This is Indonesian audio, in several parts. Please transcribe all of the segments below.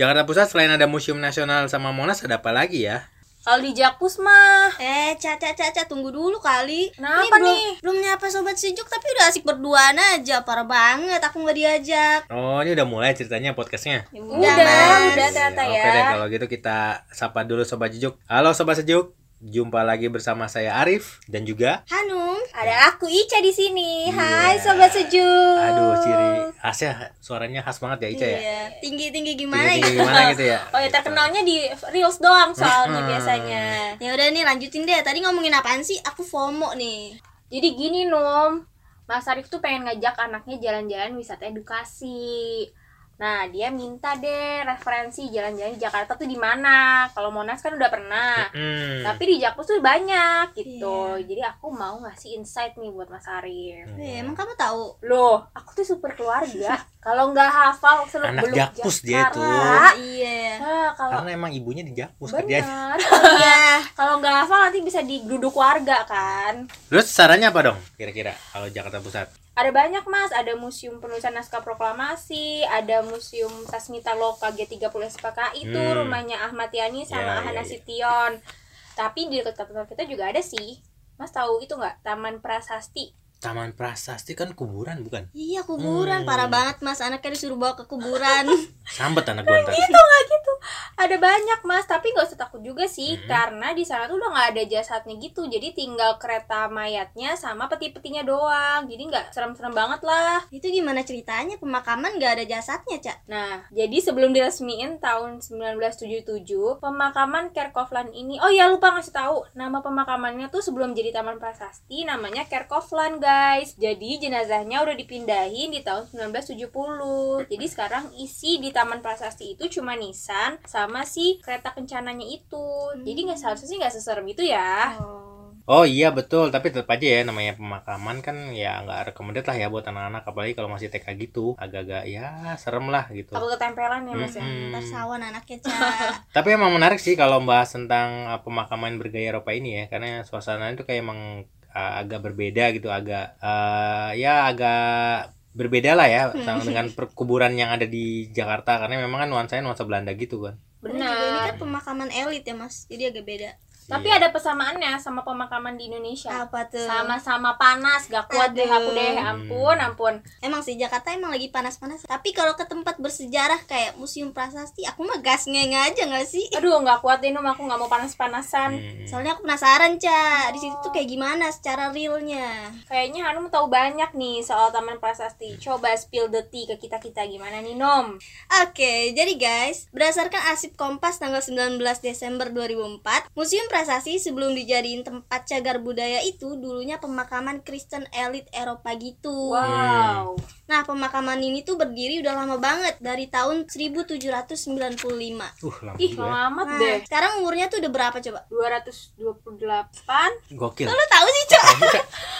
Jakarta Pusat selain ada Museum Nasional sama Monas ada apa lagi ya? Kalau di Jakpus mah Eh, Caca, Caca, tunggu dulu kali. Kenapa belum, nih? Belum nyapa sobat sejuk tapi udah asik berduaan aja. Parah banget, aku nggak diajak. Oh, ini udah mulai ceritanya podcastnya. Ya Udah, Mas. udah ternyata Iya, ya. Oke deh, kalau gitu kita sapa dulu Sobat Sejuk. Halo Sobat Sejuk, jumpa lagi bersama saya Arif dan juga Hanum. Ada aku Ica di sini. Hai Iya. sobat sejuk. Aduh, ciri khasnya suaranya khas banget ya Ica ya. Iya, tinggi-tinggi gimana Tinggi-tinggi ya? gimana gitu ya? Oh ya terkenalnya di reels doang soalnya Hmm. biasanya. Ya udah nih lanjutin deh. Tadi ngomongin apaan sih? Aku FOMO nih. Jadi gini Num, Mas Arif tuh pengen ngajak anaknya jalan-jalan wisata edukasi. Nah dia minta deh referensi jalan-jalan di Jakarta tuh di mana. Kalau Monas kan udah pernah. Hmm. Tapi di Jakpus tuh banyak gitu. Jadi aku mau ngasih insight nih buat Mas Arif. Eh, emang kamu tahu? Loh, aku tuh super keluarga. Kalau nggak hafal seluk Anak beluk Jakpus dia tuh. Iya. Nah, kalau Karena emang ibunya di Jakpus kerjanya. benar. Iya. kalau nggak hafal nanti bisa digeruduk warga kan. Terus sarannya apa dong kira-kira kalau Jakarta Pusat? Ada banyak mas, ada museum penulisan naskah proklamasi, ada museum Sasmita Loka G30 SPKI itu Hmm. rumahnya Ahmad Yani sama Ya, Ahana ya. Nasution. Tapi di dekat kantor kita juga ada sih. Mas tahu itu nggak Taman Prasasti? Taman Prasasti kan kuburan bukan? Iya kuburan Hmm. parah banget mas anaknya disuruh bawa ke kuburan. Sambet anak gua ntar. Itu nggak gitu. Ada banyak mas, tapi nggak usah takut juga sih, Mhm. karena di sana tuh udah nggak ada jasadnya gitu. Jadi tinggal kereta mayatnya sama peti-petinya doang. Jadi nggak serem-serem banget lah. Itu gimana ceritanya pemakaman nggak ada jasadnya cak? Nah, jadi sebelum diresmiin tahun 1977, pemakaman Kerkoflan ini, oh ya lupa ngasih tahu, nama pemakamannya tuh sebelum jadi Taman Prasasti namanya Kerkoflan guys. Jadi jenazahnya udah dipindahin di tahun 1970. Jadi sekarang isi di Taman Prasasti itu cuma nisan sama si kereta kencananya itu. Jadi nggak seharusnya sih nggak seserem itu ya. Oh. Oh iya betul, tapi tetap aja ya namanya pemakaman kan ya nggak recommended lah ya buat anak-anak apalagi kalau masih TK gitu, agak-agak ya serem lah gitu. Takut ketempelan ya mas ya. Mm-mm. Ntar sawan anaknya. Tapi emang menarik sih kalau bahas tentang uh, pemakaman bergaya Eropa ini ya, karena suasananya itu kayak emang uh, agak berbeda gitu, agak uh, ya agak berbeda lah ya sama dengan perkuburan yang ada di Jakarta karena memang kan nuansanya nuansa Belanda gitu kan. Benar. Juga ini Benar. kan pemakaman elit ya mas, jadi agak beda. Tapi Iya. ada persamaannya sama pemakaman di Indonesia. Apa tuh? sama-sama panas gak kuat deh aku deh ampun ampun Emang sih Jakarta emang lagi panas-panas. Tapi kalau ke tempat bersejarah kayak Museum Prasasti, aku mah gas ngeng aja nggak sih? aduh nggak kuat deh Num aku nggak mau panas-panasan Hmm. Soalnya aku penasaran cak, di situ tuh kayak gimana secara realnya. kayaknya Hanum tahu banyak nih soal Taman Prasasti coba spill the tea ke kita kita gimana nih Nom Oke, jadi guys, berdasarkan arsip Kompas tanggal 19 Desember 2004, Museum Prasasti sebelum dijadiin tempat cagar budaya itu dulunya pemakaman Kristen elit Eropa gitu. wow Hmm. Nah, pemakaman ini tuh berdiri udah lama banget dari tahun 1795. Uh, lama ih ya. lama amat Nah, deh sekarang umurnya tuh udah berapa coba? 228 Gokil. Lo tahu sih, Cak?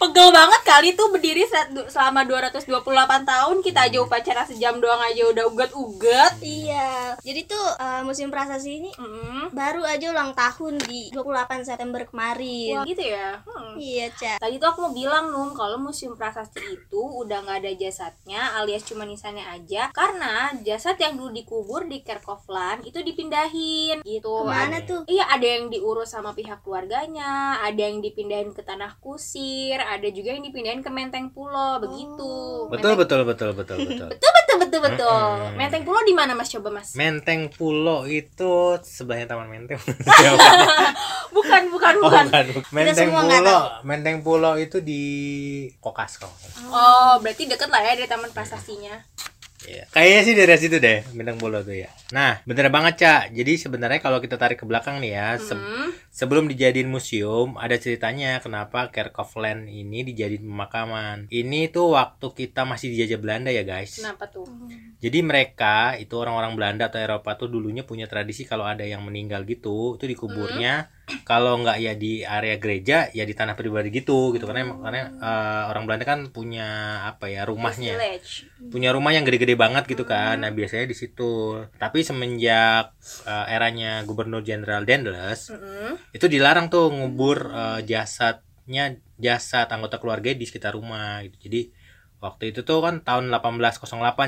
pegel banget kali tuh berdiri selama 228 tahun kita aja upacara sejam doang aja udah ugat-ugat Iya. Jadi tuh eh, Museum Prasasti ini Hmm. baru aja ulang tahun di 28 September kemarin. Wah, gitu ya Hmm. Iya, Cak. Tadi tuh aku mau bilang Num kalau Museum Prasasti itu udah nggak ada jasadnya alias cuma nisannya aja karena jasad yang dulu dikubur di Kerkoflan itu dipindahin gitu. Ke mana Ada- tuh? Iya ada yang diurus sama pihak keluarganya, ada yang dipindahin ke tanah kusir, ada juga yang dipindahin ke Menteng Pulo begitu. Betul, Menteng, betul, betul, betul, betul. betul betul betul betul. Mm-mm. Menteng Pulo di mana Mas coba Mas? Menteng Pulo itu sebelahnya Taman Menteng. Bukan bukan Oh, bukan. bukan. Menteng Pulo. Menteng Pulo itu di Kokas salah. Oh berarti deket lah ya dari Taman Prasastinya. Iya. Kayaknya sih dari situ deh, Menteng Pulo tuh ya. Nah, bener banget, Cak. Jadi sebenarnya kalau kita tarik ke belakang nih ya, se- Hmm. sebelum dijadiin museum, ada ceritanya kenapa Kerkhoffland ini dijadiin pemakaman. Ini tuh waktu kita masih dijajah Belanda ya, guys. Kenapa tuh? Jadi mereka itu orang-orang Belanda atau Eropa tuh dulunya punya tradisi kalau ada yang meninggal gitu, itu dikuburnya kalau nggak ya di area gereja ya di tanah pribadi gitu gitu. Karena karena eh, orang Belanda kan punya apa ya rumahnya. Punya rumah yang gede-gede banget gitu kan. Nah biasanya di situ. Tapi semenjak eh, eranya Gubernur Jenderal Dendles Mm-mm. itu dilarang tuh ngubur eh, jasadnya jasad anggota keluarga di sekitar rumah gitu. Jadi waktu itu tuh kan tahun 1808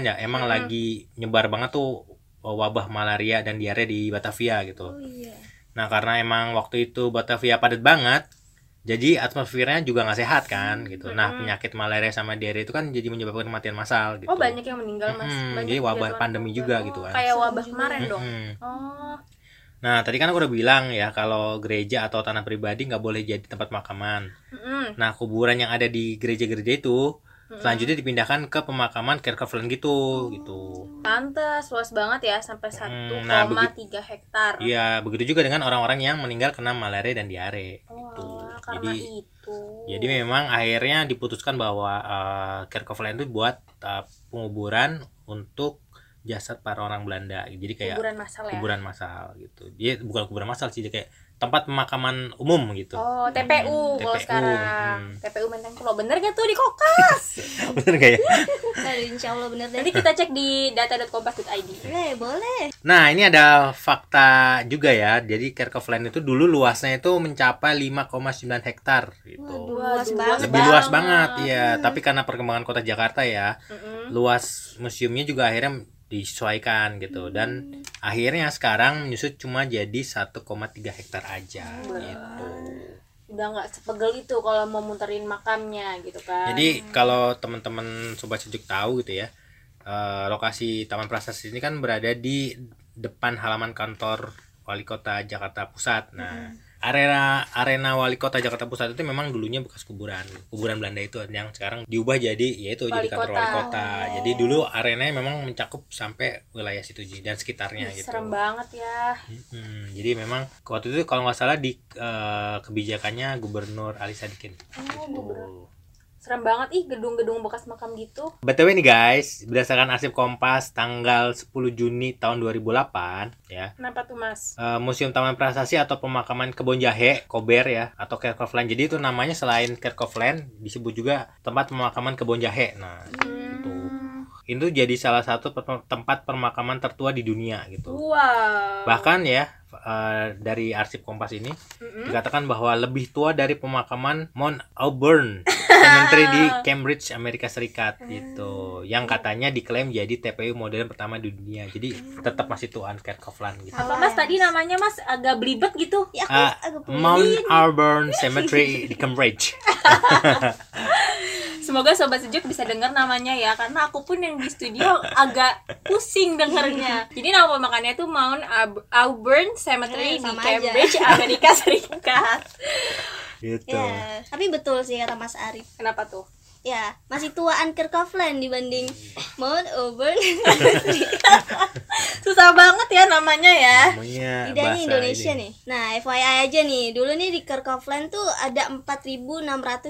ya emang Mm-mm. lagi nyebar banget tuh wabah malaria dan diare di Batavia gitu. Oh iya. Nah karena emang waktu itu Batavia padat banget jadi atmosfernya juga nggak sehat kan gitu nah penyakit malaria sama diare itu kan jadi menyebabkan kematian massal gitu Oh banyak yang meninggal mas. Mm-mm, Banyak jadi wabah pandemi korban. juga Oh, gitu kan. Kayak wabah juga. kemarin dong. Mm-mm. Oh. Nah, tadi kan aku udah bilang ya kalau gereja atau tanah pribadi nggak boleh jadi tempat pemakaman. Mm-mm. Nah, kuburan yang ada di gereja-gereja itu. Selanjutnya dipindahkan ke pemakaman Kerkhoffland gitu, gitu. Pantes luas banget ya sampai 1,3 Hmm, nah, hektar. Iya, begitu juga dengan orang-orang yang meninggal kena malaria dan diare. Oh, gitu. Jadi itu. jadi memang akhirnya diputuskan bahwa uh, Kerkhoffland itu buat uh, penguburan untuk jasad para orang Belanda. Jadi kayak kuburan masal ya. kuburan massal gitu. Dia bukan kuburan massal sih, dia kayak tempat pemakaman umum gitu. Oh, TPU kalau TPU, sekarang. hmm. TPU Menteng Pulau. Bener gak tuh di Kokas? Bener gak ya? Aduh, insya Allah bener deh. Nanti kita cek di data.kompas.id. Boleh, boleh. Nah, ini ada fakta juga ya. Jadi Kerkhoffland itu dulu luasnya itu mencapai 5,9 hektar gitu. Waduh, luas banget. Lebih luas banget. banget ya. Tapi karena perkembangan kota Jakarta ya, Mm-mm. luas museumnya juga akhirnya disesuaikan gitu dan akhirnya sekarang menyusut cuma jadi 1,3 hektar aja gitu. Udah nggak sepegel itu kalau mau muterin makamnya gitu kan. Jadi kalau teman-teman sobat sejuk tahu gitu ya, eh, lokasi Taman Prasasti ini kan berada di depan halaman kantor Wali Kota Jakarta Pusat. Nah, arena arena Wali Kota Jakarta Pusat itu memang dulunya bekas kuburan, kuburan Belanda itu yang sekarang diubah jadi yaitu Wali jadi kantor kota. Wali Kota. Jadi dulu arenanya memang mencakup sampai wilayah situ dan sekitarnya Ih, gitu. serem banget ya. Hmm, jadi memang waktu itu kalau nggak salah di eh, kebijakannya Gubernur Ali Sadikin. Oh, Gitu. gubernur. Serem banget ih gedung-gedung bekas makam gitu. BTW nih guys, berdasarkan arsip Kompas tanggal 10 Juni tahun 2008 ya. Kenapa tuh mas? eh, Museum Taman Prasasti atau Pemakaman Kebon Jahe, Kober ya, atau Kerkhoffland. Jadi itu namanya selain Kerkhoffland disebut juga tempat pemakaman Kebon Jahe. Nah, Hmm. itu jadi salah satu tempat pemakaman tertua di dunia gitu. Wow. Bahkan ya eh, dari arsip Kompas ini Mm-mm. dikatakan bahwa lebih tua dari pemakaman Mount Auburn Cemetery di Cambridge Amerika Serikat gitu. Yang katanya diklaim jadi TPU modern pertama di dunia. Jadi tetap masih tuan Kerkhoffland gitu. Apa mas tadi namanya mas agak belibet gitu? Ya aku Ah, agak Mount Auburn Cemetery di Cambridge Semoga sobat sejuk bisa dengar namanya ya karena aku pun yang di studio agak pusing dengernya. Jadi nama pemakamannya itu Mount Aub- Auburn Cemetery Eh, di Cambridge, Amerika Serikat. gitu Ya, tapi betul sih kata Mas Arif. Kenapa tuh? Ya, masih tuaan Kerkhoffland dibanding Mount Auburn. Susah banget ya namanya ya. namanya bahasa Indonesia ini. nih. Nah, FYI aja nih. Dulu nih di Kerkhoffland tuh ada 4.600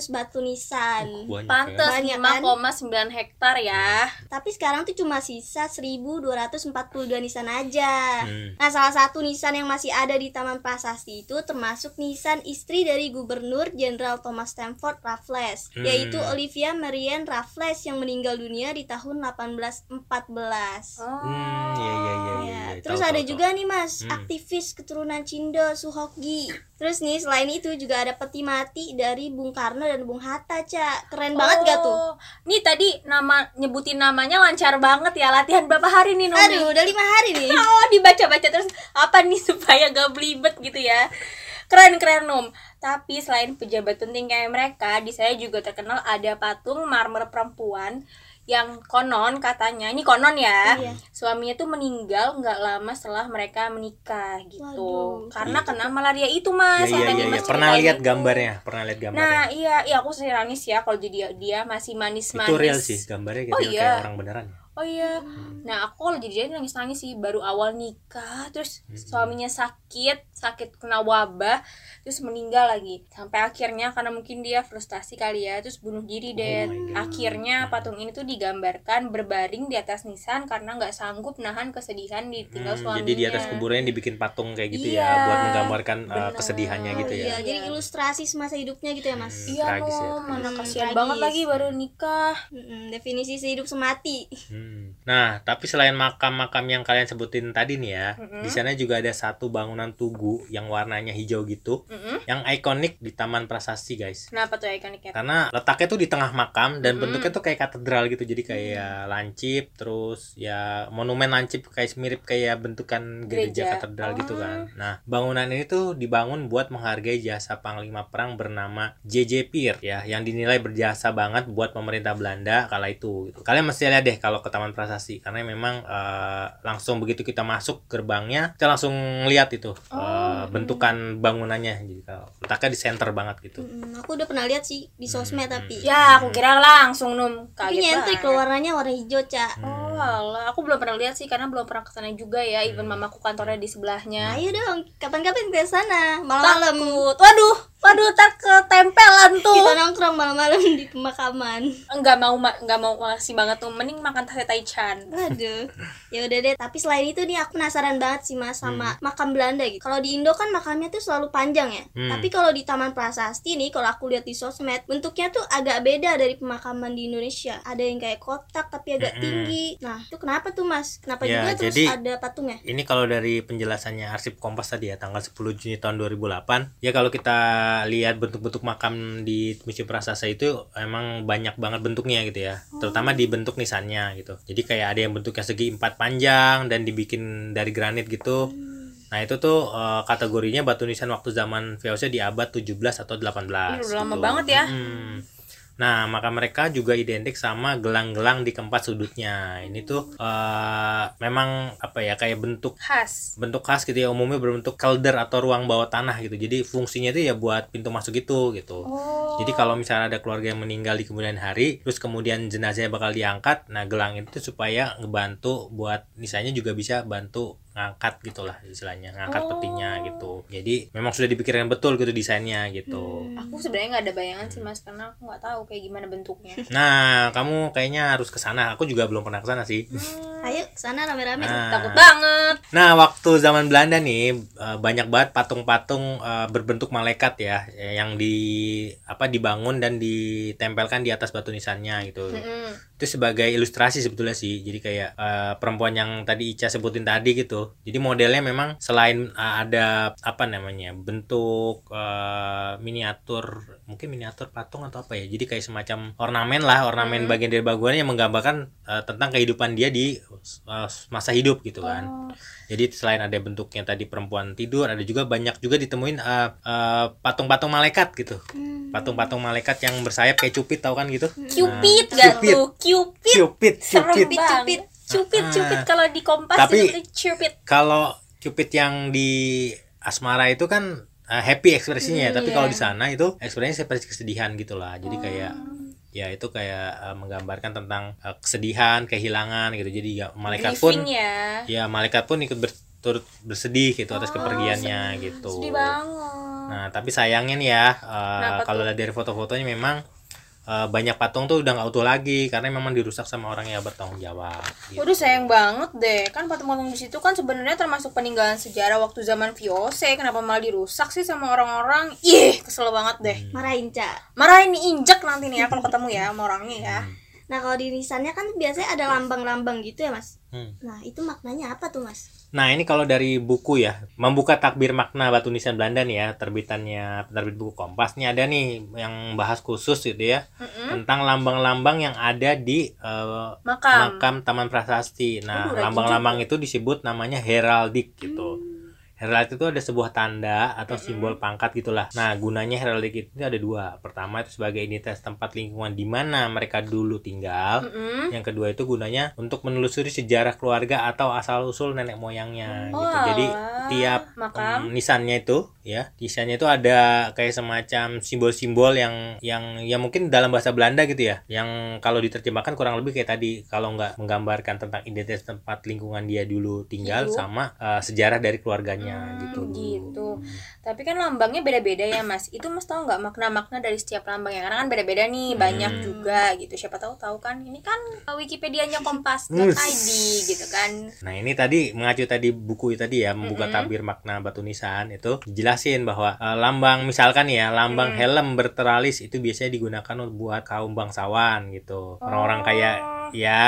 batu nisan. Banyak kan? 5,9 hektar ya. Tapi sekarang tuh cuma sisa 1.242 nisan aja. Hmm. Nah, salah satu nisan yang masih ada di Taman Prasasti itu termasuk nisan istri dari Gubernur Jenderal Thomas Stamford Raffles, Hmm. yaitu Olivia Marianne Raffles yang meninggal dunia di tahun 1814. Oh. Hmm, iya, iya, iya, iya, Ya, iya. terus Tahu, ada tahu, juga nih mas Hmm. aktivis keturunan Cindo Suhoki. Terus nih selain itu juga ada peti mati dari Bung Karno dan Bung Hatta cak keren banget gak tuh? Oh. Nih tadi nama nyebutin namanya lancar banget ya. Latihan berapa hari nih Numi? Aduh udah lima hari nih. Oh dibaca-baca terus apa nih supaya gak belibet gitu ya Keren keren Num Tapi selain pejabat penting kayak mereka Di saya juga terkenal ada patung marmer perempuan Yang konon katanya Ini konon ya Iya. Suaminya tuh meninggal nggak lama setelah mereka menikah gitu Waduh. Karena Iya. kena malaria itu Iya, mas iya, yang iya, Mas iya. Pernah lihat itu. gambarnya, pernah lihat gambarnya. Nah iya, iya aku sih nangis ya kalau jadi dia masih manis-manis itu real sih gambarnya gitu Oh, kayak iya. orang beneran. Oh iya. Nah, aku kalau jadi dia nangis-nangis sih baru awal nikah, terus suaminya sakit, sakit kena wabah, terus meninggal lagi. Sampai akhirnya karena mungkin dia frustasi kali ya, terus bunuh diri deh. Oh my God. akhirnya patung ini tuh digambarkan berbaring di atas nisan karena nggak sanggup nahan kesedihan ditinggal Hmm, suaminya. jadi di atas kuburannya dibikin patung kayak gitu Iya, ya buat menggambarkan uh, kesedihannya gitu Oh, ya. iya, jadi ilustrasi semasa hidupnya gitu ya mas. Hmm. Iya Tragis ya, loh, mana tragis. kasihan Hmm, banget lagi baru nikah. Mm-mm, definisi sehidup semati. Hmm, Hmm. Nah, tapi selain makam-makam yang kalian sebutin tadi nih ya, Mm-mm. di sana juga ada satu bangunan tugu yang warnanya hijau gitu, Mm-mm. yang ikonik di Taman Prasasti, guys. Kenapa tuh ikoniknya? Karena letaknya tuh di tengah makam dan Mm-mm. bentuknya tuh kayak katedral gitu, jadi kayak lancip, terus ya monumen lancip kayak mirip kayak bentukan gereja, Gereja. katedral gitu Oh. kan. Nah, bangunan ini tuh dibangun buat menghargai jasa panglima perang bernama JJ Pier ya, yang dinilai berjasa banget buat pemerintah Belanda kala itu. Gitu. Kalian mesti lihat deh kalau ke Taman Prasasti karena memang eh, langsung begitu kita masuk gerbangnya, kita langsung lihat itu eh, Oh. bentukan bangunannya. Jadi kalau letaknya di center banget gitu. Mm, aku udah pernah lihat sih di sosmed Hmm. tapi Ya, aku kira langsung num tapi kaget nyentrik banget. loh warnanya warna hijau cak Oh, alah. aku belum pernah lihat sih karena belum pernah ke sana juga ya. Even Hmm. mamaku kantornya di sebelahnya. ayo dong kapan-kapan ke sana malam-malam Takut. Waduh, waduh tak ketempelan tuh. kita nongkrong malam-malam di pemakaman Enggak mau ma- enggak mau ngasih banget tuh. Mending makan tahe taichan. Aduh, ya udah deh. Tapi selain itu nih aku penasaran banget sih mas sama makam Belanda gitu. Kalau di Indo kan makamnya tuh selalu panjang ya. Hmm. Tapi kalau di Taman Prasasti nih, kalau aku lihat di sosmed, bentuknya tuh agak beda dari pemakaman di Indonesia. Ada yang kayak kotak tapi agak tinggi. Nah, itu kenapa tuh mas? Kenapa Ya, juga terus jadi- ada patungnya? Ini kalau dari penjelasannya Arsip Kompas tadi ya tanggal 10 Juni tahun 2008 ya kalau kita lihat bentuk-bentuk makam di Museum Prasasa itu emang banyak banget bentuknya gitu ya terutama di bentuk nisannya gitu jadi kayak ada yang bentuknya segi empat panjang dan dibikin dari granit gitu nah itu tuh eh, kategorinya batu nisan waktu zaman VOC di abad 17 atau 18 Ih, udah lama gitu. banget ya. Mm. Nah, maka mereka juga identik sama gelang-gelang di keempat sudutnya. Ini tuh eh, memang apa ya kayak bentuk Khas. bentuk khas gitu ya umumnya berbentuk kelder atau ruang bawah tanah gitu. Jadi fungsinya itu ya buat pintu masuk itu gitu. Oh. Jadi kalau misalnya ada keluarga yang meninggal di kemudian hari, terus kemudian jenazahnya bakal diangkat, nah gelang itu supaya ngebantu buat misalnya juga bisa bantu ngangkat gitulah istilahnya, ngangkat Oh. petinya gitu. Jadi memang sudah dipikirkan betul gitu desainnya gitu. Aku sebenarnya nggak ada bayangan sih mas karena aku nggak tahu kayak gimana bentuknya. Nah, kamu kayaknya harus ke sana. Aku juga belum pernah ke sana sih. Hmm, Ayo ke sana rame-rame. Nah. takut banget. Nah, waktu zaman Belanda nih eh, banyak banget patung-patung eh, berbentuk malaikat ya yang di apa dibangun dan ditempelkan di atas batu nisannya gitu. Mm-mm. Itu sebagai ilustrasi sebetulnya sih. Jadi kayak eh, perempuan yang tadi Ica sebutin tadi gitu. Jadi modelnya memang selain eh, ada apa namanya? bentuk eh, miniatur, mungkin miniatur patung atau apa ya. Jadi kayak semacam ornamen lah, ornamen Mhm. bagian dari bangunannya yang menggambarkan eh, tentang kehidupan dia di eh, masa hidup gitu kan. Oh. Jadi selain ada bentuknya tadi perempuan tidur, ada juga banyak juga ditemuin eh, eh, patung-patung malaikat gitu. Hmm. Patung-patung malaikat yang bersayap kayak cupid tahu kan gitu? Cupid Nah, gak Cupid. tuh? Cupid. Cupid, Serem cupid. Cupid, cupid. Cupid, Ah. kalau di Kompas Tapi- itu cupid. Kalau cupid yang di asmara itu kan eh, happy ekspresinya, ya, Hmm, tapi iya. kalau di sana itu ekspresinya seperti kesedihan gitulah. Jadi kayak Hmm. ya itu kayak eh, menggambarkan tentang eh, kesedihan, kehilangan gitu. Jadi ya malaikat pun ya. ya malaikat pun ikut ber- turut bersedih gitu atas Oh, kepergiannya sedih. gitu. Sedih banget. Nah, tapi sayangnya nih ya, Kenapa kalau dari foto-fotonya memang eh, banyak patung tuh udah nggak utuh lagi karena memang dirusak sama orang yang bertanggung jawab. Gitu. Waduh sayang banget deh kan patung-patung di situ kan sebenarnya termasuk peninggalan sejarah waktu zaman VOC kenapa malah dirusak sih sama orang-orang ih kesel banget deh Hmm. Marahin cak. marah ini injek nanti nih ya kalau ketemu ya sama orangnya ya Nah kalau di nisannya kan biasanya ada lambang-lambang gitu ya mas. Hmm. Nah itu maknanya apa tuh mas? Nah, ini kalau dari buku ya, membuka takbir makna batu nisan Belanda nih ya, terbitannya penerbit buku Kompas nih ada nih yang bahas khusus gitu ya Mm-mm. tentang lambang-lambang yang ada di eh, makam makam Taman Prasasti. Nah, lambang-lambang itu disebut namanya heraldik gitu. Heraldik itu ada sebuah tanda atau simbol pangkat gitulah. Nah, gunanya heraldik itu ada dua. Pertama itu sebagai identitas tempat lingkungan di mana mereka dulu tinggal. Yang kedua itu gunanya untuk menelusuri sejarah keluarga atau asal usul nenek moyangnya Oh, gitu. Jadi tiap makam um, nisannya itu ya, nisannya itu ada kayak semacam simbol-simbol yang yang ya mungkin dalam bahasa Belanda gitu ya. Yang kalau diterjemahkan kurang lebih kayak tadi kalau nggak menggambarkan tentang identitas tempat lingkungan dia dulu tinggal Hidup. sama uh, sejarah dari keluarganya Hmm, gitu. gitu. Tapi kan lambangnya beda-beda ya mas. Itu mas tahu nggak makna-makna dari setiap lambang ya? Karena kan beda-beda nih, banyak Hmm. juga gitu. Siapa tahu tahu kan? Ini kan Wikipedia-nya Kompas.id Us. gitu kan. Nah ini tadi mengacu tadi buku tadi ya membuka Mm-mm. tabir makna batu nisan itu jelasin bahwa eh, lambang misalkan ya lambang Mm. helm berteralis itu biasanya digunakan buat kaum bangsawan gitu orang-orang kayak ya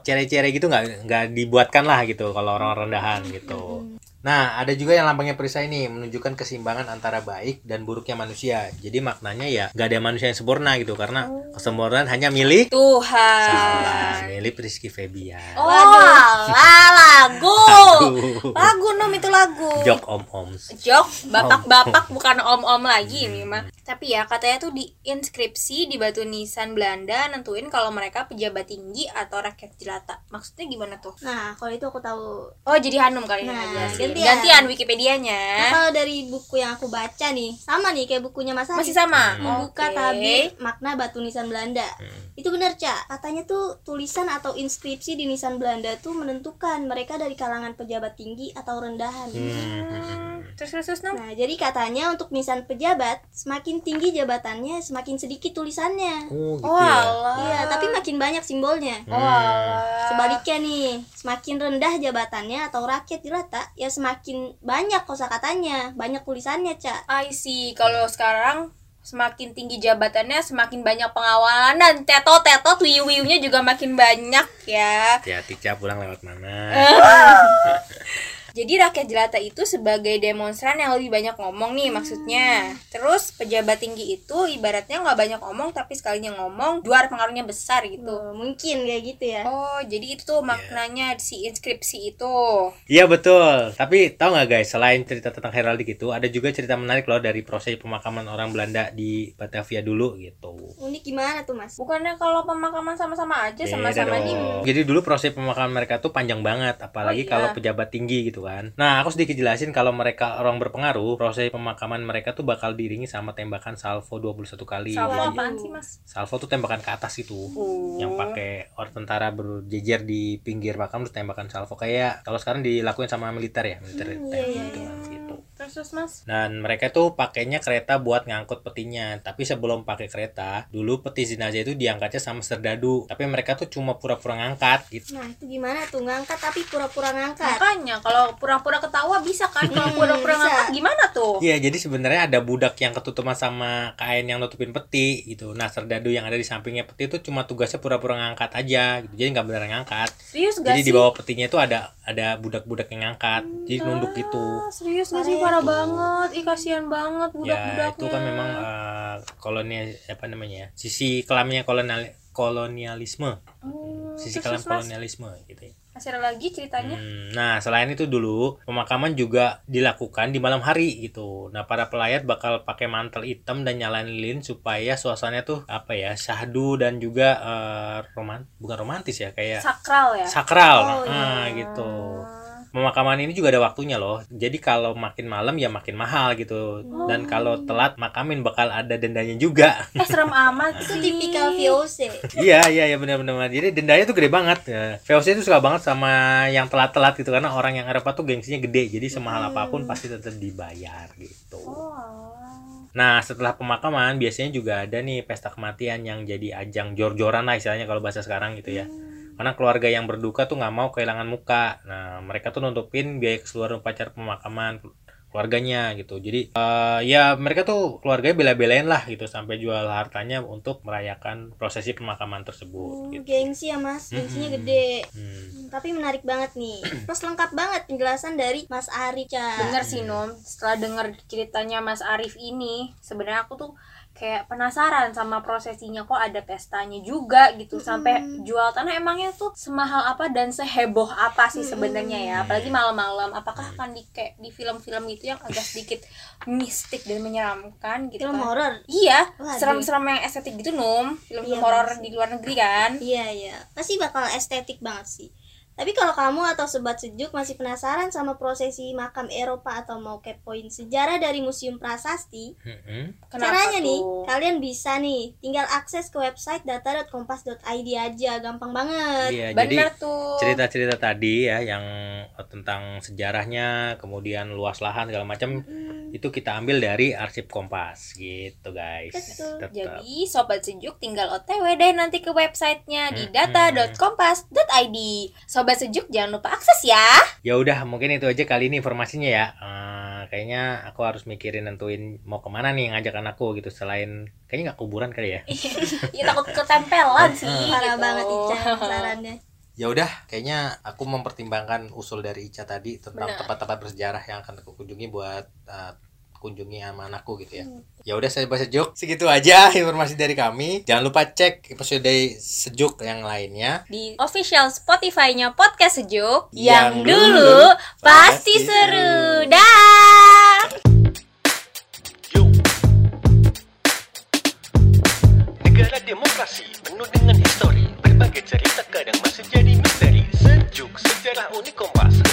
cere-cere gitu nggak nggak dibuatkan lah gitu kalau orang rendahan gitu. Nah, ada juga yang lambangnya perisai ini menunjukkan keseimbangan antara baik dan buruknya manusia. Jadi maknanya ya nggak ada manusia yang sempurna gitu karena kesempurnaan hanya milik Tuhan. Salah, milik Rizky Febian. Oh, Waduh. alah, lagu. Aduh. Lagu nom itu lagu. Jok om-om. Jok, bapak-bapak bukan om-om lagi ini mah. Tapi ya katanya tuh di inskripsi di batu nisan Belanda nentuin kalau mereka pejabat tinggi atau rakyat jelata. Maksudnya gimana tuh? Nah, kalau itu aku tahu. Oh, jadi Hanum kali ini Nah, aja sih. Gantian. Gantian Nah, Wikipedianya. kalau dari buku yang aku baca nih, sama nih kayak bukunya Mas. Masih sama. Membuka Oke. tabir makna batu nisan Belanda. Hmm. Itu benar, Cak. Katanya tuh tulisan atau inskripsi di nisan Belanda tuh menentukan mereka dari kalangan pejabat tinggi atau rendahan. Hmm, Terus terus terus Nom. Nah, jadi katanya untuk nisan pejabat, semakin tinggi jabatannya, semakin sedikit tulisannya. Oh, gitu Oh, ya. alah. Iya, tapi makin banyak simbolnya. Oh, alah. Sebaliknya nih, semakin rendah jabatannya atau rakyat jelata, ya semakin banyak kosakatanya, banyak tulisannya, Cak. I see. Kalau sekarang semakin tinggi jabatannya semakin banyak pengawalan dan teto-teto wiu-wiunya juga makin banyak ya. Hati-hati Cap pulang lewat mana. Jadi rakyat jelata itu sebagai demonstran yang lebih banyak ngomong nih maksudnya. Terus pejabat tinggi itu ibaratnya nggak banyak ngomong tapi sekalinya ngomong luar pengaruhnya besar gitu. Tuh, mungkin kayak gitu ya. Oh, jadi itu tuh maknanya si inskripsi itu. Iya betul. Tapi tahu nggak guys, selain cerita tentang heraldik itu, ada juga cerita menarik loh dari proses pemakaman orang Belanda di Batavia dulu gitu. Unik gimana tuh, Mas? Bukannya kalau pemakaman sama-sama aja sama-sama di Jadi dulu proses pemakaman mereka tuh panjang banget, apalagi Oh, iya. kalau pejabat tinggi gitu kan. Nah, aku sedikit jelasin kalau mereka orang berpengaruh, proses pemakaman mereka tuh bakal diiringi sama tembakan salvo 21 kali. Salvo apaan sih, Mas? salvo tuh tembakan ke atas itu. Oh. Yang pakai orang tentara berjejer di pinggir makam terus tembakan salvo kayak kalau sekarang dilakuin sama militer ya, militer Hmm, TNI iya, iya, gitu iya. kan gitu. Terus terus Mas. Dan mereka tuh pakainya kereta buat ngangkut petinya. Tapi sebelum pakai kereta, dulu peti jenazah itu diangkatnya sama serdadu. Tapi mereka tuh cuma pura-pura ngangkat gitu. Nah, itu gimana tuh ngangkat tapi pura-pura ngangkat? Makanya kalau pura-pura ketawa bisa kan? Kalau Hmm, pura-pura ngangkat gimana tuh? Iya, jadi sebenarnya ada budak yang ketutupan sama kain yang nutupin peti gitu. Nah, serdadu yang ada di sampingnya peti itu cuma tugasnya pura-pura ngangkat aja gitu. Jadi nggak beneran ngangkat. Serius gak Jadi sih? di bawah petinya itu ada ada budak-budak yang ngangkat. Jadi nunduk gitu. Ah, serius gak sih Parah parah tuh. banget. Ih kasihan banget Ya, budak-budaknya. itu kan memang eh, kolonial apa namanya? ya, Sisi kelamnya kolonial kolonialisme. Hmm, Sisi kelam kolonialisme gitu ya. Masih ada lagi ceritanya? Hmm, nah, selain itu dulu pemakaman juga dilakukan di malam hari gitu. Nah, para pelayat bakal pakai mantel hitam dan nyalain lilin supaya suasananya tuh apa ya, syahdu dan juga roman bukan romantis ya, kayak Sakral ya? sakral. Oh, nah, iya. gitu. Pemakaman ini juga ada waktunya loh. Jadi kalau makin malam ya makin mahal gitu. Dan kalau telat makamin bakal ada dendanya juga. Eh serem amat Itu tipikal VOC. iya iya iya benar-benar jadi dendanya tuh gede banget ya. VOC itu suka banget sama yang telat-telat gitu karena orang yang Eropa tuh gengsinya gede jadi semahal apa pun pasti tetap dibayar gitu Oh, nah setelah pemakaman biasanya juga ada nih pesta kematian yang jadi ajang jor-joran lah istilahnya kalau bahasa sekarang gitu ya karena keluarga yang berduka tuh nggak mau kehilangan muka nah mereka tuh nutupin biaya keseluruhan upacara pemakaman keluarganya gitu jadi eh, ya mereka tuh keluarganya bela-belain lah gitu sampai jual hartanya untuk merayakan prosesi pemakaman tersebut Hmm, gitu. gengsi ya, Mas. Gengsinya Mm-mm. gede. Hmm. Hmm, Tapi menarik banget nih. Terus lengkap banget penjelasan dari Mas Arif, Cak. Bener sih Nom, setelah denger ceritanya Mas Arif ini, sebenarnya aku tuh kayak penasaran sama prosesinya kok ada pestanya juga gitu sampai jual tanah emangnya tuh semahal apa dan seheboh apa sih sebenarnya ya apalagi malam-malam apakah akan di kayak di film-film gitu yang agak sedikit mistik dan menyeramkan gitu Film kan horor. iya Waduh. serem-serem yang estetik gitu Nom film-film Iya, horor di luar negeri kan Iya, iya. Pasti bakal estetik banget sih. Tapi kalau kamu atau sobat sejuk masih penasaran sama prosesi makam Eropa atau mau kepoin sejarah dari Museum Prasasti. Kenapa caranya nih, tuh? kalian bisa nih tinggal akses ke website data.kompas.id aja, gampang banget. Iya, jadi bener tuh cerita-cerita tadi ya yang tentang sejarahnya, kemudian luas lahan segala macam Hmm, itu kita ambil dari arsip Kompas gitu guys. Betul. Tetap. Jadi sobat sejuk tinggal OTW deh nanti ke websitenya di Hmm. data.kompas.id. Sobat sejuk jangan lupa akses ya. Ya udah mungkin itu aja kali ini informasinya ya. Eh, kayaknya aku harus mikirin nentuin mau ke mana nih ngajak anakku gitu selain kayaknya nggak kuburan kali ya ya takut ketempelan sih Parah gitu. banget Ica sarannya. ya udah kayaknya aku mempertimbangkan usul dari Ica tadi tentang tempat-tempat bersejarah yang akan aku kunjungi buat uh, kunjungi sama anakku gitu ya. Hmm. Ya udah saya bahas sejuk. Segitu aja informasi dari kami. Jangan lupa cek episode sejuk yang lainnya di official Spotify-nya podcast sejuk yang, yang dulu pasti, pasti seru. Dah. Negara demokrasi penuh dengan histori, berbagai cerita kadang masih jadi misteri. Sejuk sejarah unik kompas.